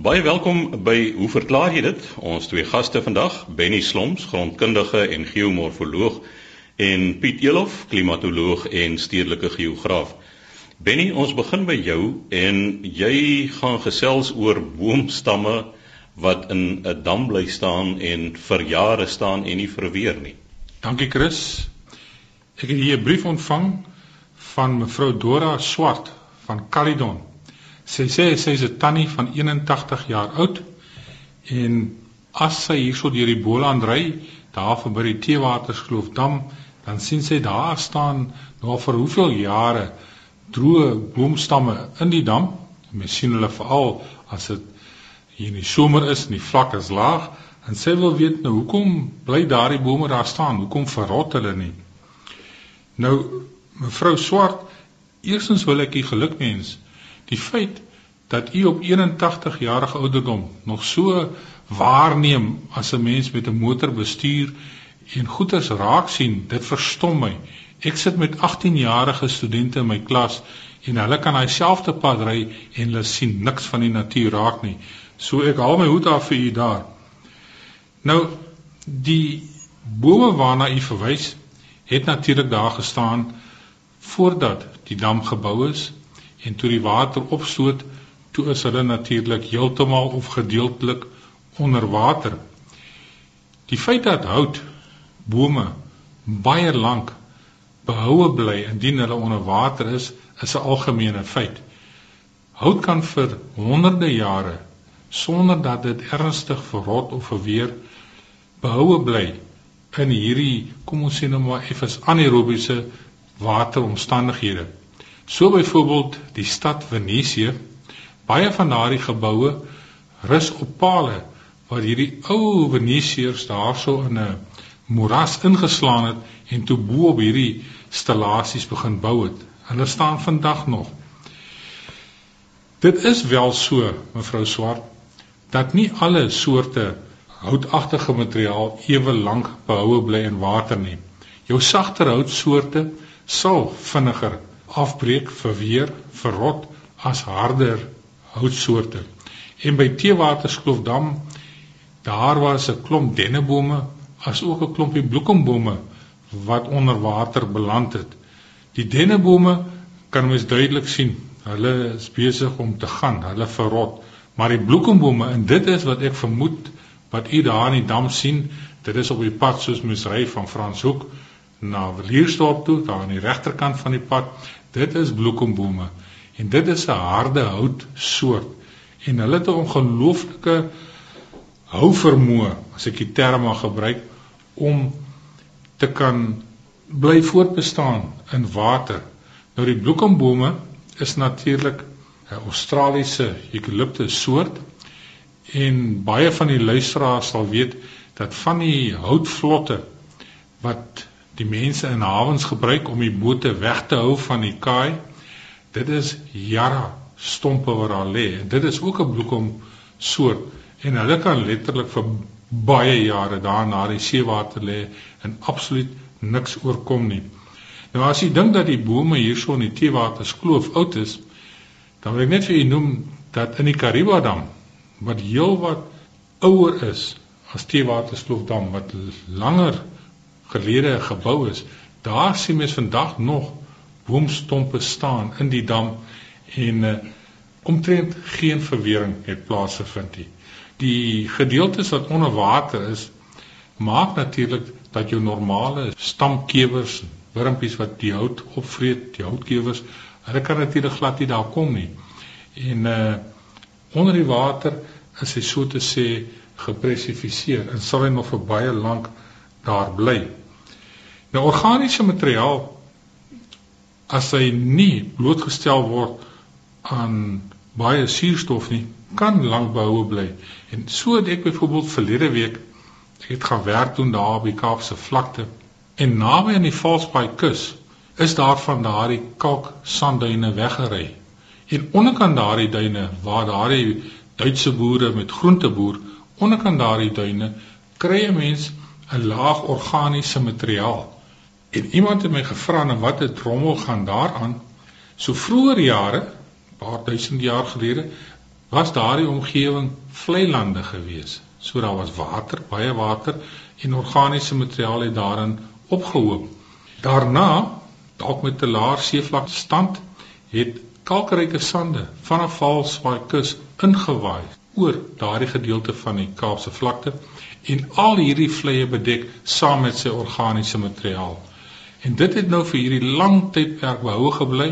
Baie welkom by Hoe verklaar jy dit? Ons twee gaste vandag, Benny Sloms, grondkundige en geomorfoloog en Piet Elof, klimatoloog en stedelike geograaf. Benny, ons begin by jou en jy gaan gesels oor boomstamme wat in 'n dam bly staan en vir jare staan en nie verweer nie. Dankie Chris. Ek het hier 'n brief ontvang van mevrou Dora Swart van Caledon Sy sê sy's 'n tannie van 81 jaar oud en as sy hierso deur die Boland ry, daar verby die Teewaterskloof dam, dan sien sy daar staan nou vir hoeveel jare droë boomstamme in die dam. Mens sien hulle veral as dit hier in die somer is en die vlak is laag en sy wil weet nou hoekom bly daardie bome daar staan? Hoekom verrot hulle nie? Nou mevrou Swart, eerstens wil ek u gelukwens Die feit dat u op 81 jarige ouderdom nog so waarneem as 'n mens met 'n motor bestuur en goeders raak sien, dit verstom my. Ek sit met 18-jarige studente in my klas en hulle kan hy selfde pad ry en hulle sien niks van die natuur raak nie. So ek haal my hoed af vir u daar. Nou die bome waarna u verwys het natuurlik daar gestaan voordat die dam gebou is en toe die water opstoot, toe is hulle natuurlik heeltemal of gedeeltelik onder water. Die feit dat hout bome baie lank behoue bly indien hulle onder water is, is 'n algemene feit. Hout kan vir honderde jare sonder dat dit ernstig verrot of verweer behoue bly in hierdie kom ons sê nou maar effens anaerobiese wateromstandighede. So byvoorbeeld die stad Venesië, baie van daardie geboue rus op pale wat hierdie ou Venesiërs daarso in 'n moeras ingeslaan het en toe bo op hierdie stellasies begin bou het. Hulle staan vandag nog. Dit is wel so, mevrou Swart, dat nie alle soorte houtagtige materiaal ewe lank behoue bly in water nie. Jou sagter houtsoorte sal vinniger afbreek, verweer, verrot as harder houtsoorte. En by Teewaterskloofdam daar was 'n klomp dennebome as ook 'n klompie bloekombome wat onder water beland het. Die dennebome kan mens duidelik sien, hulle is besig om te gaan, hulle verrot. Maar die bloekombome en dit is wat ek vermoed wat u daar in die dam sien, dit is op die pad soos mens ry van Franshoek na Vliersdorp toe, daar aan die regterkant van die pad. Dit is bloekombome en dit is 'n harde hout soort en hulle het 'n ongelooflike hou vermoë as ek die term mag gebruik om te kan bly voortbestaan in water. Nou die bloekombome is natuurlik 'n Australiese eukaliptus soort en baie van die luisteraars sal weet dat van die houtvlotte wat die mense in hawens gebruik om die bote weg te hou van die kaai. Dit is jara stompe wat daar lê. Dit is ook 'n bloekom soort en hulle kan letterlik vir baie jare daar na die seewater lê en absoluut niks oorkom nie. Nou as jy dink dat die bome hierso in die Teewaters kloof oud is, dan wil ek net vir u noem dat in die Kariba dam wat heelwat ouer is as Teewaters kloof dam wat langer gelede gebou is, daar sien mens vandag nog boomstompe staan in die dam en uh, omtrent geen verwering het plaasgevind nie. Die gedeeltes wat onder water is, maak natuurlik dat jou normale stamkewers, wurmpies wat die hout opvreet, die houtkewers, hulle kan natuurlik glad nie daar kom nie. En uh onder die water is hy so te sê gepressifiseer en sal hy nog vir baie lank daar bly. Nou organiese materiaal as hy nie blootgestel word aan baie suurstof nie, kan lank behoue bly. En so het ek byvoorbeeld verlede week ek het gaan werk doen daar die Kaapse vlakte en naby aan die Valsbaai kus is daar van daardie kalk sandduine weggery. En onderkant daardie duine waar daardie Duitse boere met groenteboer onderkant daardie duine kry 'n mens 'n laag organiese materiaal En iemand het my gevra na wat het rommel gaan daaraan? So vroeër jare, paar duisend jaar gelede, was daardie omgewing vlei lande gewees. So daar was water, baie water en organiese materiaal het daarin opgehoop. Daarna, dalk met 'n laer seevlak stand, het kalkryke sande van 'n valswaai kus ingewaai oor daardie gedeelte van die Kaapse vlakte en al hierdie vleie bedek saam met sy organiese materiaal. En dit het nou vir hierdie lang tydperk behou gebly.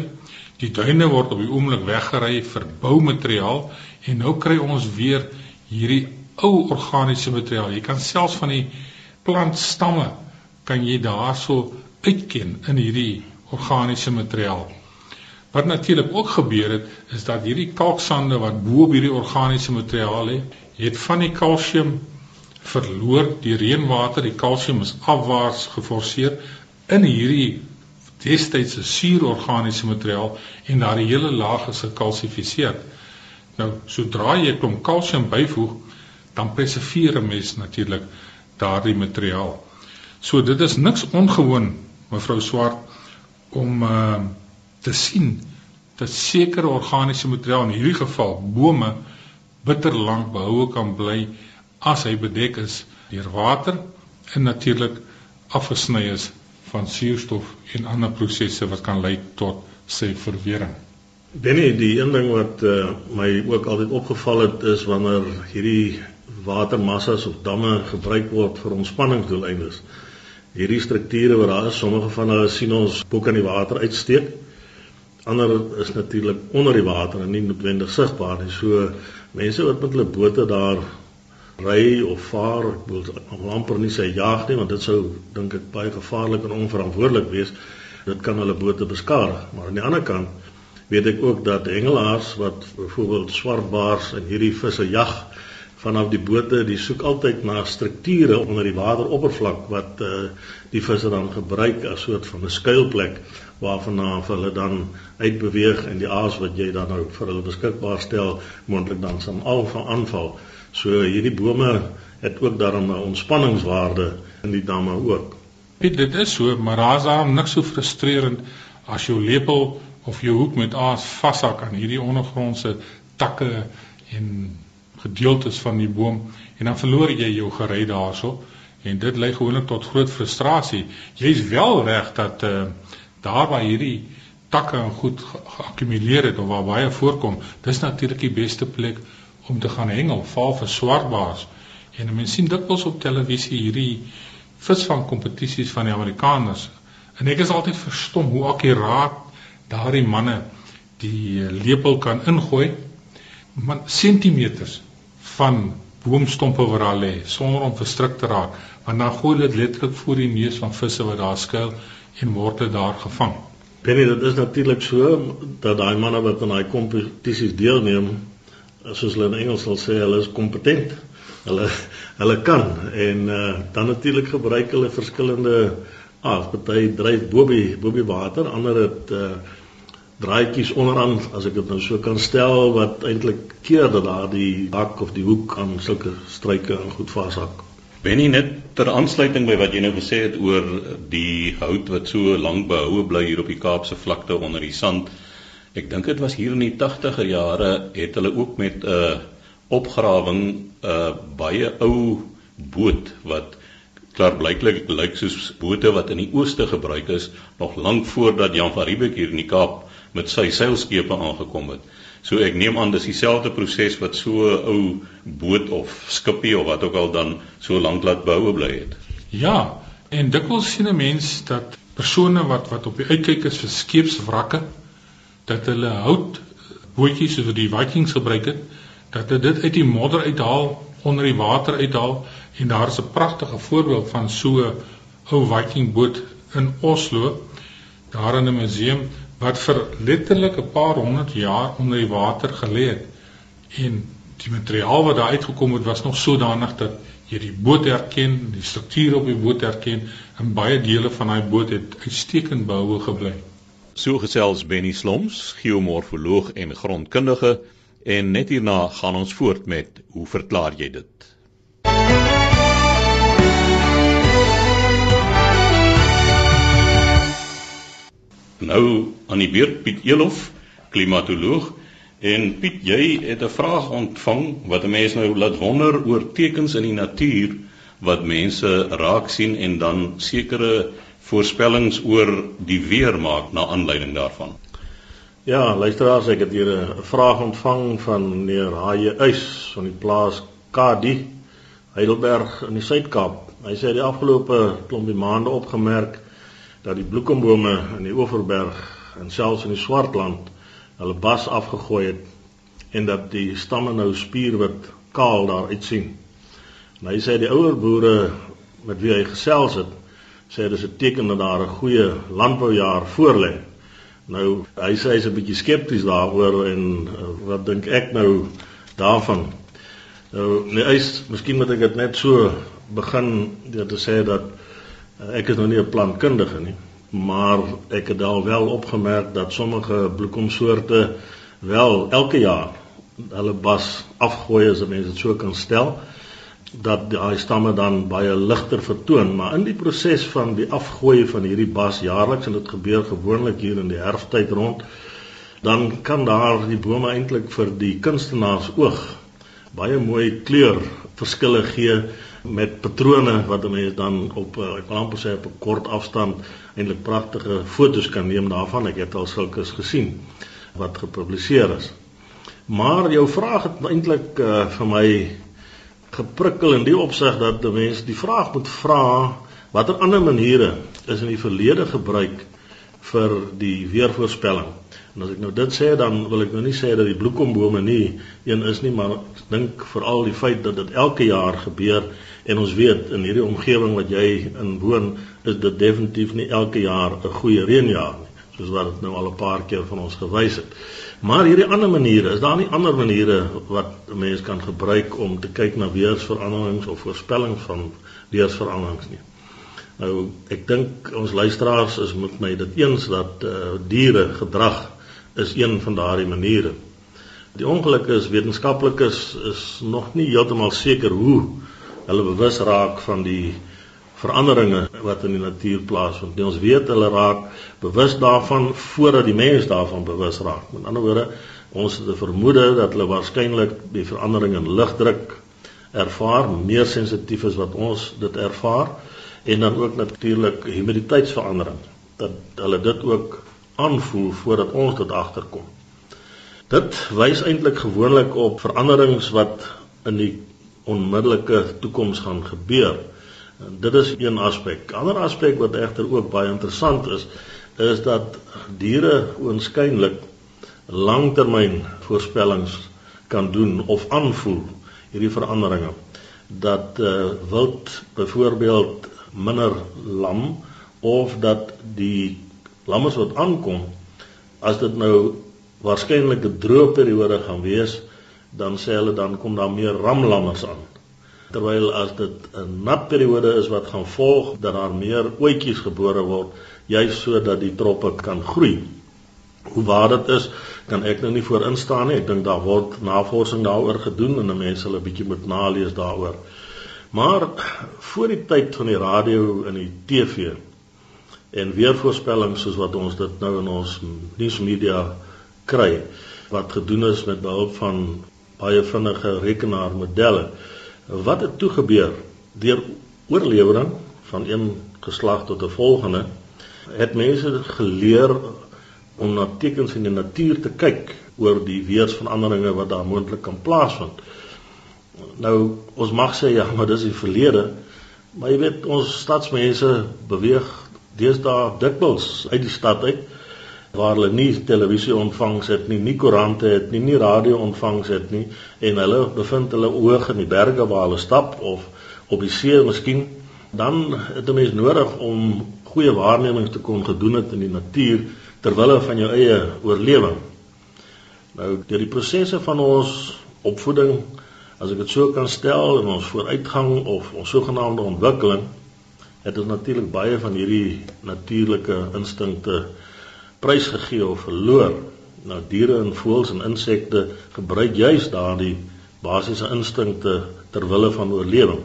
Die duine word op die oomblik weggery vir boumateriaal en nou kry ons weer hierdie ou organiese materiaal. Jy kan selfs van die plantstamme kan jy daarso uitken in hierdie organiese materiaal. Wat natuurlik ook gebeur het, is dat hierdie kalksande wat bo op hierdie organiese materiaal lê, het van die kalsium verloor. Die reënwater, die kalsium is afwaarts geforseer in hierdie destydse suurorganiese materiaal en daardie hele laag is gekalsifiseer. Nou, sodra jy klomp kalsium byvoeg, dan preserveer 'n mens natuurlik daardie materiaal. So dit is niks ongewoon, mevrou Swart, om uh, te sien dat sekere organiese materiaal in hierdie geval bome bitter lank behoue kan bly as hy bedek is deur water en natuurlik afgesny is van suurstof en ander prosesse wat kan lei tot sy verwering. Benny, die een ding wat uh, my ook altyd opgeval het is wanneer hierdie watermassas of damme gebruik word vir ontspanningsdoeleindes. Hierdie strukture wat daar is, sommige van hulle sien ons bo kan die water uitsteek. Ander is natuurlik onder die water en nie noodwendig sigbaar nie. So mense wat met hulle bote daar ry of vaar, ek wil amper nie sê jag nie want dit sou dink ek baie gevaarlik en onverantwoordelik wees. Dit kan hulle bote beskadig. Maar aan die ander kant weet ek ook dat hengelaars wat byvoorbeeld swartbaars en hierdie visse jag vanaf die bote, die soek altyd na strukture onder die wateroppervlak wat uh, die visse dan gebruik as soort van 'n skuilplek waarvandaan hulle dan uitbeweeg en die aas wat jy dan nou vir hulle beskikbaar stel moontlik dan sal aanval. So hierdie bome het ook daarom 'n ontspanningswaarde in die damme ook. Piet, dit is so, maar daar's daarom niks so frustrerend as jou lepel of jou hoek met aas vashak aan hierdie ondergrondse takke en gedeeltes van die boom en dan verloor jy jou gery daarso en dit lei gewoonlik tot groot frustrasie. Jy's wel reg dat uh, daar waar hierdie takke en goed geakkumuleer het of waar baie voorkom, dis natuurlik die beste plek om te gaan hengel, val vir swartbaars. En mense sien dikwels op televisie hierdie visvang kompetisies van die Amerikaners. En ek is altyd verstom hoe akkuraat daardie manne die lepel kan ingooi man sentimeters van boomstompe wat daar lê sonder om verstrik te raak want dan gooi dit letterlik voor die neus van visse wat daar skuil en word dit daar gevang. Penny, dit is natuurlik so dat daai manne wat aan daai kompetisies deelneem soos hulle in Engels sal sê, hulle is kompetent. Hulle hulle kan en uh, dan natuurlik gebruik hulle verskillende ah, party dryf bobie bobie water, ander het uh, draaitjies onderaan as ek dit nou so kan stel wat eintlik keer dat daar die dak of die hoek aan sulke struike en goed vashak. Benny net ter aansluiting by wat jy nou gesê het oor die hout wat so lank behoue bly hier op die Kaapse vlakte onder die sand. Ek dink dit was hier in die 80er jare het hulle ook met 'n uh, opgrawing 'n uh, baie ou boot wat klaarblyklik lyk soos bote wat in die ooste gebruik is nog lank voordat Jan van Riebeeck hier in die Kaap met sy seilskepe aangekom het. So ek neem aan dis dieselfde proses wat so 'n ou boot of skipie of wat ook al dan so lank laat boue bly het. Ja, en dikwels sien 'n mens dat persone wat wat op die uitkyk is vir skeepswrakke dat hulle hout bootjies soos die Vikings gebruik het, dat hulle dit uit die modder uithaal, onder die water uithaal en daar is 'n pragtige voorbeeld van so 'n ou Viking boot in Oslo, daar in 'n museum wat vir letterlik 'n paar honderd jaar onder die water gelê het. En die materiaal wat daar uitgekom het was nog sodanig dat jy die boot herken, die struktuur op die boot herken en baie dele van daai boot het uitstekend behoue gebly. So gesels Benny Sloms, geomorfoloog en grondkundige en net hierna gaan ons voort met hoe verklaar jy dit? Nou aan die beurt Piet Elof, klimatoloog En Piet, jy het 'n vraag ontvang wat 'n mens nou laat wonder oor tekens in die natuur wat mense raak sien en dan sekere voorspellings oor die weer maak na aanleiding daarvan. Ja, luisteraars, ek het hier 'n vraag ontvang van meneer Haie Uys van die plaas Kadi, Heidelberg in die Suid-Kaap. Hy sê die afgelope klompie maande opgemerk dat die bloekombome in die Oeverberg en selfs in die Swartland hulle bas afgegooi het en dat die stamme nou spierwit kaal daar uitsien. En hy sê die ouer boere met wie hy gesels het, sê dis 'n teken dat daar 'n goeie landboujaar voorlê. Nou hy sê hy's 'n bietjie skepties daaroor en uh, wat dink ek nou daarvan? Nou nee, hy's miskien moet ek dit net so begin deur te sê dat uh, ek is nou nie 'n plantkundige nie maar ek het al wel opgemerk dat sommige bloekomsoorte wel elke jaar hulle bas afgooi as mense dit so kan stel dat daai stamme dan baie ligter vertoon maar in die proses van die afgooi van hierdie bas jaarliks en dit gebeur gewoonlik hier in die herfsttyd rond dan kan daar die bome eintlik vir die kunstenaars oog baie mooi kleur verskille gee met patrone wat 'n mens dan op eh, ek wil amper sê op 'n kort afstand eintlik pragtige fotos kan neem daarvan. Ek het al sulkes gesien wat gepubliseer is. Maar jou vraag het eintlik uh, vir my geprikkel in die opsig dat 'n mens die vraag moet vra watter ander maniere is in die verlede gebruik vir die weervoorspelling. En as ek nou dit sê dan wil ek nou nie sê dat die bloekombome nie een is nie, maar ek dink veral die feit dat dit elke jaar gebeur en ons weet in hierdie omgewing wat jy in woon, is dit definitief nie elke jaar 'n goeie reënjaar nie, soos wat dit nou al 'n paar keer van ons gewys het. Maar hierdie ander maniere, is daar nie ander maniere wat 'n mens kan gebruik om te kyk na weersveranderings of voorspellings van weersveranderings nie? Nou, ek dink ons luisteraars is met my dit eens dat uh, diere gedrag is een van daardie maniere. Die ongeluk is wetenskaplikes is nog nie heeltemal seker hoe hulle bewus raak van die veranderinge wat in die natuur plaasvind. Nee, ons weet hulle raak bewus daarvan voordat die mens daarvan bewus raak. Met ander woorde, ons het 'n vermoede dat hulle waarskynlik die verandering in lugdruk ervaar, meer sensitief is wat ons dit ervaar en dan ook natuurlik humiditeitsverandering dat hulle dit ook aanvoel voordat ons dit agterkom. Dit wys eintlik gewoonlik op veranderings wat in die onmiddellike toekoms gaan gebeur. Dit is een aspek. Ander aspek wat egter ook baie interessant is, is dat diere oënskynlik langtermyn voorspellings kan doen of aanvoel hierdie veranderinge. Dat uh, wild byvoorbeeld minder lam of dat die lammers wat aankom as dit nou waarskynlik 'n droë periode gaan wees dan sê hulle dan kom daar meer ramlammers aan terwyl as dit 'n nat periode is wat gaan volg dat daar meer oetjies gebore word juis sodat die troppe kan groei hoe waar dit is kan ek nou nie voor instaan nie ek dink daar word navorsing daaroor gedoen en mense hulle bietjie moet nalees daaroor maar voor die tyd van die radio en die TV en weervoorspellings soos wat ons dit nou in ons nuusmedia kry wat gedoen is met behulp van baie vinnige rekenaarmodelle. Wat het toe gebeur deur oorlewering van een geslag tot 'n volgende het mense geleer om na tekens in die natuur te kyk oor die weersveranderinge wat daar moontlik kan plaasvind. Nou ons mag sê ja, maar dis die verlede. Maar jy weet ons stadsmense beweeg deesdae dikwels uit die stad uit waar hulle nie televisie ontvangs het nie, nie koerante het nie, nie radio ontvangs het nie en hulle bevind hulle oog in die berge waar hulle stap of op die see miskien, dan het 'n mens nodig om goeie waarnemings te kon gedoen het in die natuur ter wille van jou eie oorlewing. Nou deur die prosesse van ons opvoeding, as ek dit so kan stel, in ons vooruitgang of ons sogenaamde ontwikkeling het ons natuurlik baie van hierdie natuurlike instinkte prysgegee of verloor. Nou diere en voëls en insekte gebruik juis daardie basiese instinkte ter wille van oorlewing.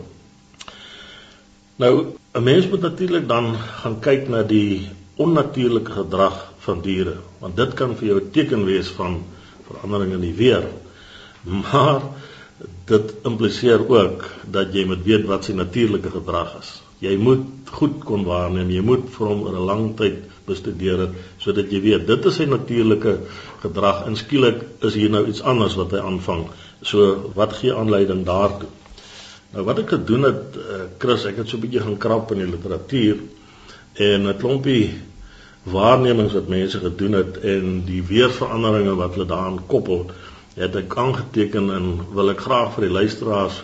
Nou 'n mens moet natuurlik dan gaan kyk na die onnatuurlike gedrag van diere, want dit kan vir jou 'n teken wees van verandering in die weer. Maar dit impliseer ook dat jy moet weet wat sy natuurlike gedrag is. Jy moet goed kon waarneem, jy moet vir hom oor 'n lang tyd bestudeer het sodat jy weet dit is sy natuurlike gedrag en skielik is hier nou iets anders wat hy aanvang. So wat gee aanleiding daartoe? Nou wat ek gedoen het uh, Chris, ek het so 'n bietjie gaan krap in die literatuur en 'n klompie waarnemings wat mense gedoen het en die weerveranderinge wat hulle daaraan koppel, het ek aangeteken en wil ek graag vir die luisteraars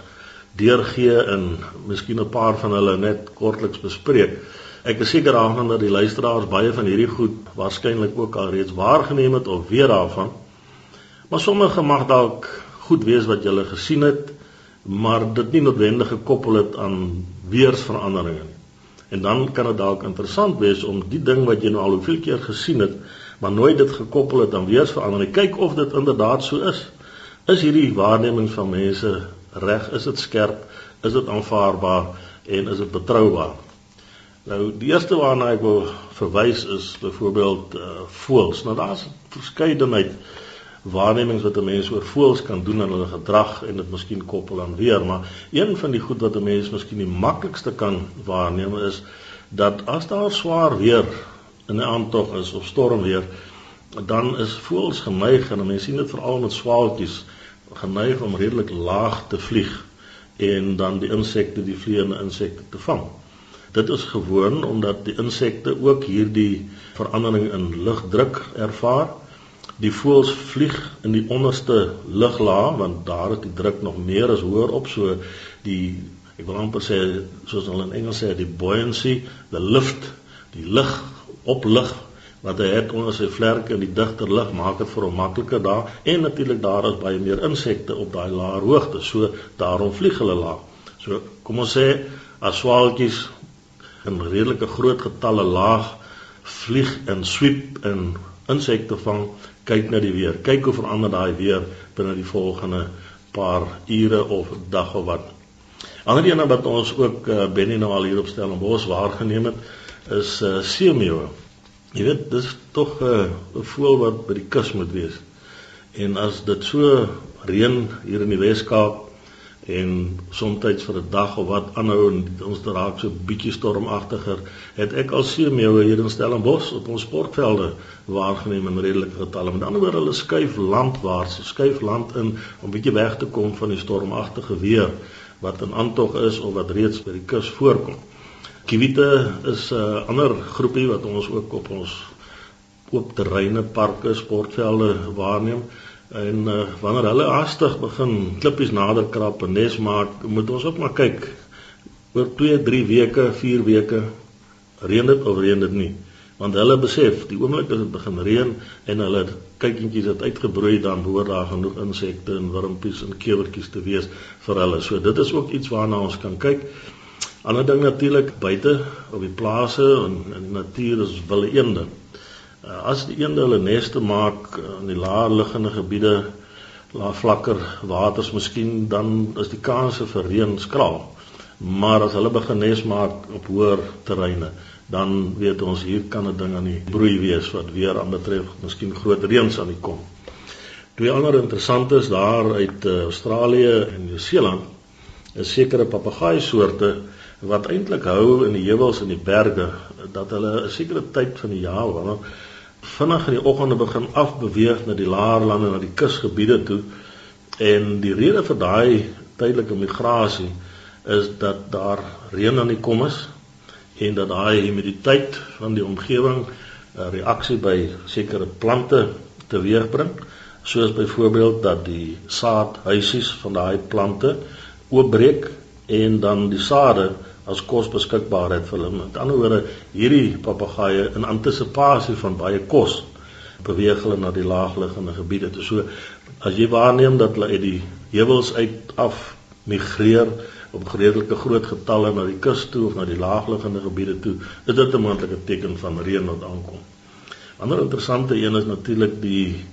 deurgee en miskien 'n paar van hulle net kortliks bespreek. Ek is seker daarvan dat die luisteraars baie van hierdie goed waarskynlik ook al reeds waargeneem het of weet daarvan. Maar sommige mag dalk goed wees wat jy gele gesien het maar dit nie noodwendig gekoppel het aan weersveranderinge nie. En dan kan dit dalk interessant wees om die ding wat jy nou al hoeveel keer gesien het, maar nooit dit gekoppel het aan weersverandering. Kyk of dit inderdaad so is. Is hierdie waarnemings van mense reg? Is dit skerp? Is dit aanvaarbaar en is dit betroubaar? Nou die eerste waarna ek wil verwys is byvoorbeeld uh voëls. Nou daar's verskeidenheid waarnemings wat 'n mens oor voëls kan doen en hulle gedrag en dit miskien koppel aan weer, maar een van die goed wat 'n mens miskien die maklikste kan waarneem is dat as daar swaar weer in 'n aandtog is of stormweer, dan is voëls geneig en mense sien dit veral met swaaltjies geneig om redelik laag te vlieg en dan die insekte, die vleiende insekte te vang. Dit is gewoon omdat die insekte ook hierdie verandering in lugdruk ervaar. Die voëls vlieg in die onderste luglaag want daar is die druk nog meer as hoër op. So die ek wil amper sê soos hulle in Engels sê die buoyancy, the lift, die lug op lug wat hy het onder sy vlerke in die digter lug maak dit vir hom makliker daar. En natuurlik daar is baie meer insekte op daai laer hoogte so daarom vlieg hulle laag. So kom ons sê as swaaltjies in redelike groot getalle laag vlieg en sweep en insekte vang kyk na die weer. Kyk hoe verander daai weer binne die volgende paar ure of dag of wat. Ander een wat ons ook uh, Benny nou al hier op stel en bos waargeneem het is uh, seemeeu. Jy weet dis tog eh, 'n uh, voël wat by die kus moet wees. En as dit so reën hier in die Wes-Kaap en soms vir 'n dag of wat aanhou en ons raak so bietjie stormagtiger het ek al seemeeuwe hier in Stellenbosch op ons sportvelde waargeneem in redelike getalle. Met ander woorde hulle skuif landwaarts skuif land in om bietjie weg te kom van die stormagtige weer wat in aantog is of wat reeds by die kus voorkom. Kiwite is 'n uh, ander groepie wat ons ook op ons oop terreine parke sportvelde waarneem En uh, wanneer hulle hastig begin klippies nader krap en nes maak, moet ons ook maar kyk. Oor 2, 3 weke, 4 weke reën dit of reën dit nie. Want hulle besef, die oomblik as dit begin reën en hulle kykientjies het uitgebroei, dan behoort daar genoeg insekte en wurmpies en kewertjies te wees vir hulle. So dit is ook iets waarna ons kan kyk. Ander ding natuurlik buite op die plase en die natuur is wille eende. Uh, as die eende hulle neste maak in die laer liggende gebiede, laer vlakker waters miskien dan is die kanse vir reën skraal. Maar as hulle begin nes maak op hoër terreine, dan weet ons hier kan 'n ding aan die broei wees wat weer aan betref miskien groot reëns aan die kom. Twee ander interessantes daar uit uh, Australië en Nieu-Seeland is sekere papegaai soorte wat eintlik hou in die heuwels en die berge dat hulle 'n sekere tyd van die jaar wanneer vinnig in die oggende begin afbeweeg na die laer lande na die kusgebiede toe. En die rede vir daai tydelike migrasie is dat daar reën aan die kom is en dat daai humiditeit van die omgewing 'n reaksie by sekere plante teweegbring soos byvoorbeeld dat die saadhuisies van daai plante oopbreek en dan die sade as kos beskikbaar het vir hulle. Met ander woorde, hierdie papegaaie in antisipasie van baie kos beweeg hulle na die laagliggende gebiede. Toe so as jy waarneem dat hulle uit die heuwels uit af migreer op redelike groot getalle na die kus toe of na die laagliggende gebiede toe, is dit 'n moontlike teken van reën wat aankom. Ander interessante een is natuurlik die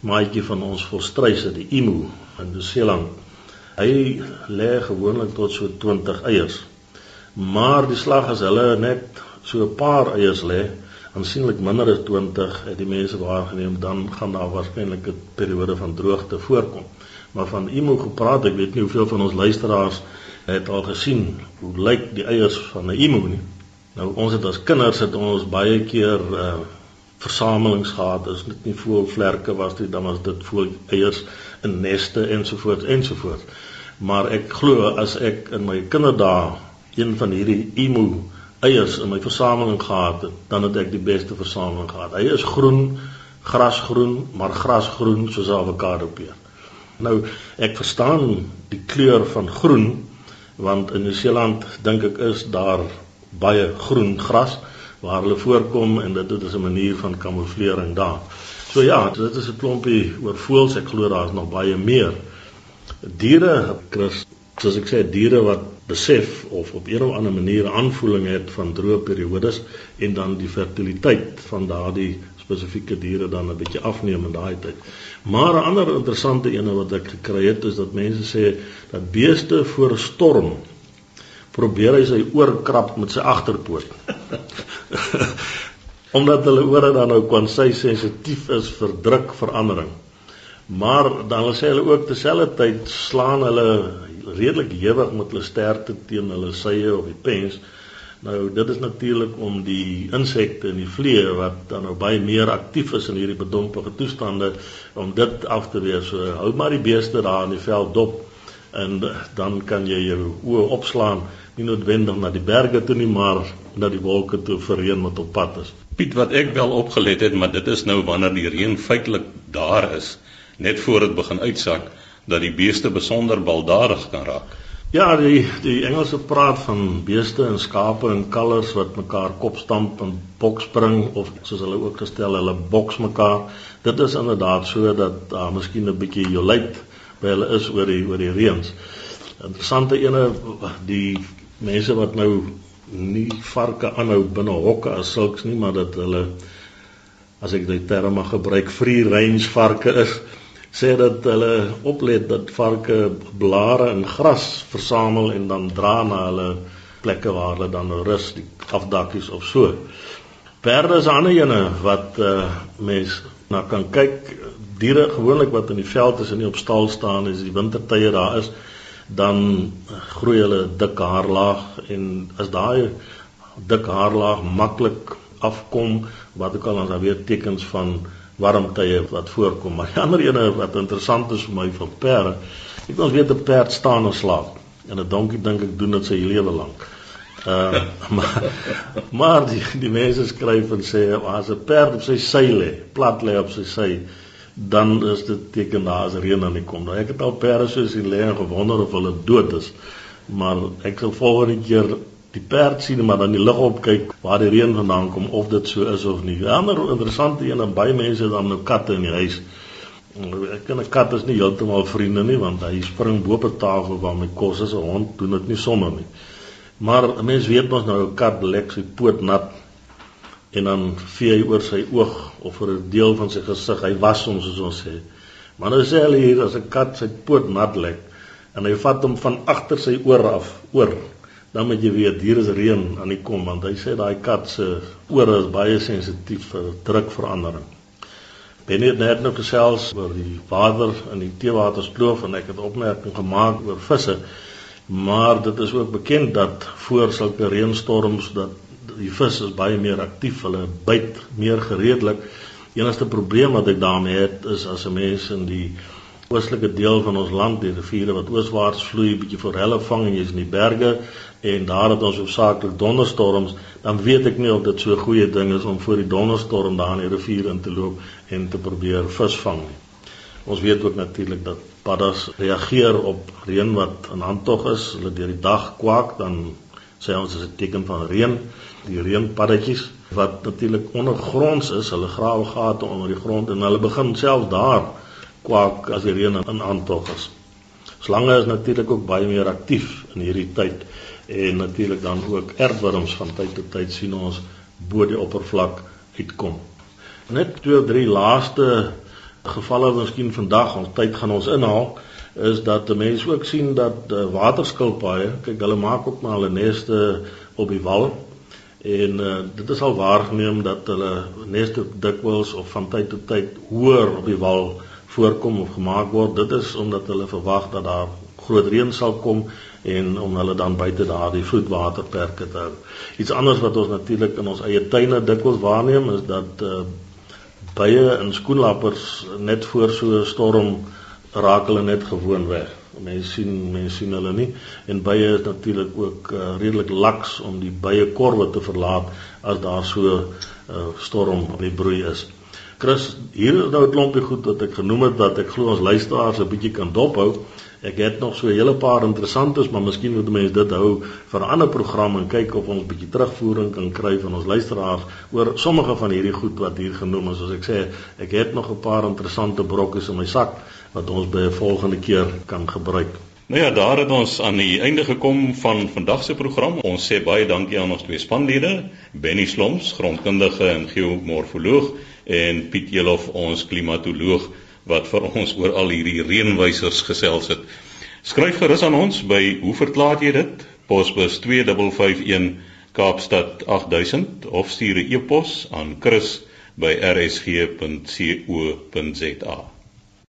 maatjie van ons volstruise, die emu in New Zealand. Hy lê gewoonlik tot so 20 eiers. Maar die slag as hulle net so 'n paar eiers lê, aansienlik minder as 20 het die mense waargeneem dan gaan daar waarskynlik 'n periode van droogte voorkom. Maar van emo gepraat, ek weet nie hoeveel van ons luisteraars het al gesien hoe lyk die eiers van 'n emo nie. Nou ons het as kinders het ons baie keer uh versamelings gehad, is dit nie voelvlerke was dit dan was dit voel eiers in neste ensovoorts ensovoorts. Maar ek glo as ek in my kinderdae een van hierdie emo eiers in my versameling gehad het, dan het ek die beste versameling gehad. Hy is groen, grasgroen, maar grasgroen soos 'n avokado peer. Nou, ek verstaan die kleur van groen want in Nieu-Seeland dink ek is daar baie groen gras waar hulle voorkom en dit is 'n manier van kamouflering daar. So ja, dit is 'n klompie oor voëls. Ek glo daar is nog baie meer. Diere, Chris, soos ek sê, diere wat besef of op een of ander manier aanvoeling het van droë periodes en dan die fertiliteit van daardie spesifieke diere dan 'n bietjie afneem in daai tyd. Maar 'n ander interessante ene wat ek gekry het is dat mense sê dat beeste voor 'n storm probeer hy sy oor krap met sy agterpoot. Omdat hulle ore dan nou kon sy sensitief is vir drukverandering. Maar dan sê hulle ook terselfdertyd slaan hulle redelik hewig met hulle sterte teen hulle sye of die pens. Nou dit is natuurlik om die insekte en die vliee wat dan nou baie meer aktief is in hierdie bedompige toestande om dit af te wees. So hou maar die beeste daar in die veld dop en dan kan jy jou oë opslaan nie noodwendig na die berge toe nie maar na die wolke toe vir reën wat op pad is. Piet wat ek wel opgelet het, maar dit is nou wanneer die reën feitelik daar is, net voor dit begin uitsak dat die beeste besonder baldadig kan raak. Ja, die die Engelse praat van beeste en skape en kalvers wat mekaar kop stamp en bokspring of soos hulle ook gestel hulle boks mekaar. Dit is inderdaad so dat daar uh, miskien 'n bietjie jolit by hulle is oor die oor die reëns. Interessante ene die mense wat nou nie varke aanhou binne hokke as sulks nie, maar dat hulle as ek die term mag gebruik, free range varke is sê dat hulle oplet dat varke blare en gras versamel en dan dra na hulle plekke waar hulle dan rus, die afdakkies of so. Perde is 'n ander ene wat uh, mens na kan kyk. Diere gewoonlik wat in die veld is en nie op stal staan as die wintertye daar is, dan groei hulle dik haarlaag en as daai dik haarlaag maklik afkom, wat ook al dan daar weer tekens van warmtye wat voorkom. Maar die ander ene wat interessant is vir my van perde, ek ons weet 'n perd staan en slaap. En 'n donkie dink ek doen dit sy lewe lank. Ehm uh, maar maar die die mense skryf en sê as 'n perd op sy sy lê, plat lê op sy sy, dan is dit teken daar as reën aan die kom. Nou ek het al perde so sien lê en gewonder of hulle dood is. Maar ek sal volgende keer die perd sien maar dan die lig op kyk waar die reën vandaan kom of dit so is of nie. 'n Ander interessante een en baie mense het dan nou katte in die huis. Ek ken 'n kat is nie heeltemal vriende nie want hy spring bo op 'n tafel waar my kos is. 'n Hond doen dit nie sommer nie. Maar 'n mens weet mos nou 'n kat lek sy poot nat en dan vee hy oor sy oog of vir 'n deel van sy gesig. Hy was hom soos ons sê. Maar nou sê hulle hier as 'n kat sy poot nat lek en hy vat hom van agter sy oor af oor dan moet jy weet hier is reën aan die kom want hy sê daai kat se ore is baie sensitief vir drukverandering. Benny het net nou gesels oor die water in die teewaterskloof en ek het opmerking gemaak oor visse. Maar dit is ook bekend dat voor sulke reënstorms dat die vis is baie meer aktief, hulle byt meer gereedelik. Enigste probleem wat ek daarmee het is as 'n mens in die oostelike deel van ons land die riviere wat ooswaarts vloei bietjie forelle vang en jy's in die berge en daar het ons hoofsaaklik donderstorms dan weet ek nie of dit so 'n goeie ding is om voor die donderstorm daar in die rivier in te loop en te probeer vis vang nie. Ons weet ook natuurlik dat paddas reageer op reën wat in handtog is, hulle deur die dag kwak dan sê ons is 'n teken van reën, die reënpaddatjies wat natuurlik ondergronds is, hulle grawe gate onder die grond en hulle begin self daar kwak as die reën in aantog is. Slange is natuurlik ook baie meer aktief in hierdie tyd en natuurlik dan ook erfwurms van tyd tot tyd sien ons bo die oppervlak uitkom. Net twee of drie laaste gevalle miskien vandag ons tyd gaan ons inhaal is dat mense ook sien dat waterskilpaaie, kyk hulle maak ook maar hulle neste op die wal en uh, dit is al waargeneem dat hulle neste dikwels of van tyd tot tyd hoër op die wal voorkom of gemaak word. Dit is omdat hulle verwag dat daar groot reën sal kom en om hulle dan buite daardie vloedwaterperke te hou. Iets anders wat ons natuurlik in ons eie tuine dikwels waarneem is dat uh, bye in skoenlappers net voor so 'n storm raak hulle net gewoon weg. Mense sien mense sien hulle nie en bye is natuurlik ook uh, redelik laks om die bye korwe te verlaat as daar so 'n uh, storm op die broei is. Chris, hier is nou 'n klompie goed wat ek genoem het wat ek glo ons luisteraars 'n bietjie kan dophou. Ek het nog so 'n hele paar interessantes, maar miskien moet mense dit hou vir 'n ander program en kyk of ons 'n bietjie terugvoering kan kry van ons luisteraars oor sommige van hierdie goed wat hier genoem is. Soos ek sê, ek het nog 'n paar interessante brokkies in my sak wat ons by 'n volgende keer kan gebruik. Nou ja, daar het ons aan die einde gekom van vandag se program. Ons sê baie dankie aan ons twee spanlede, Benny Sloms, grondkundige en geomorfoloog en Piet Elof, ons klimatoloog wat vir ons oor al hierdie reënwysers gesels het. Skryf gerus aan ons by hoe verklaar jy dit? Posbus 2551 Kaapstad 8000 of stuur 'n e-pos aan chris@rsg.co.za.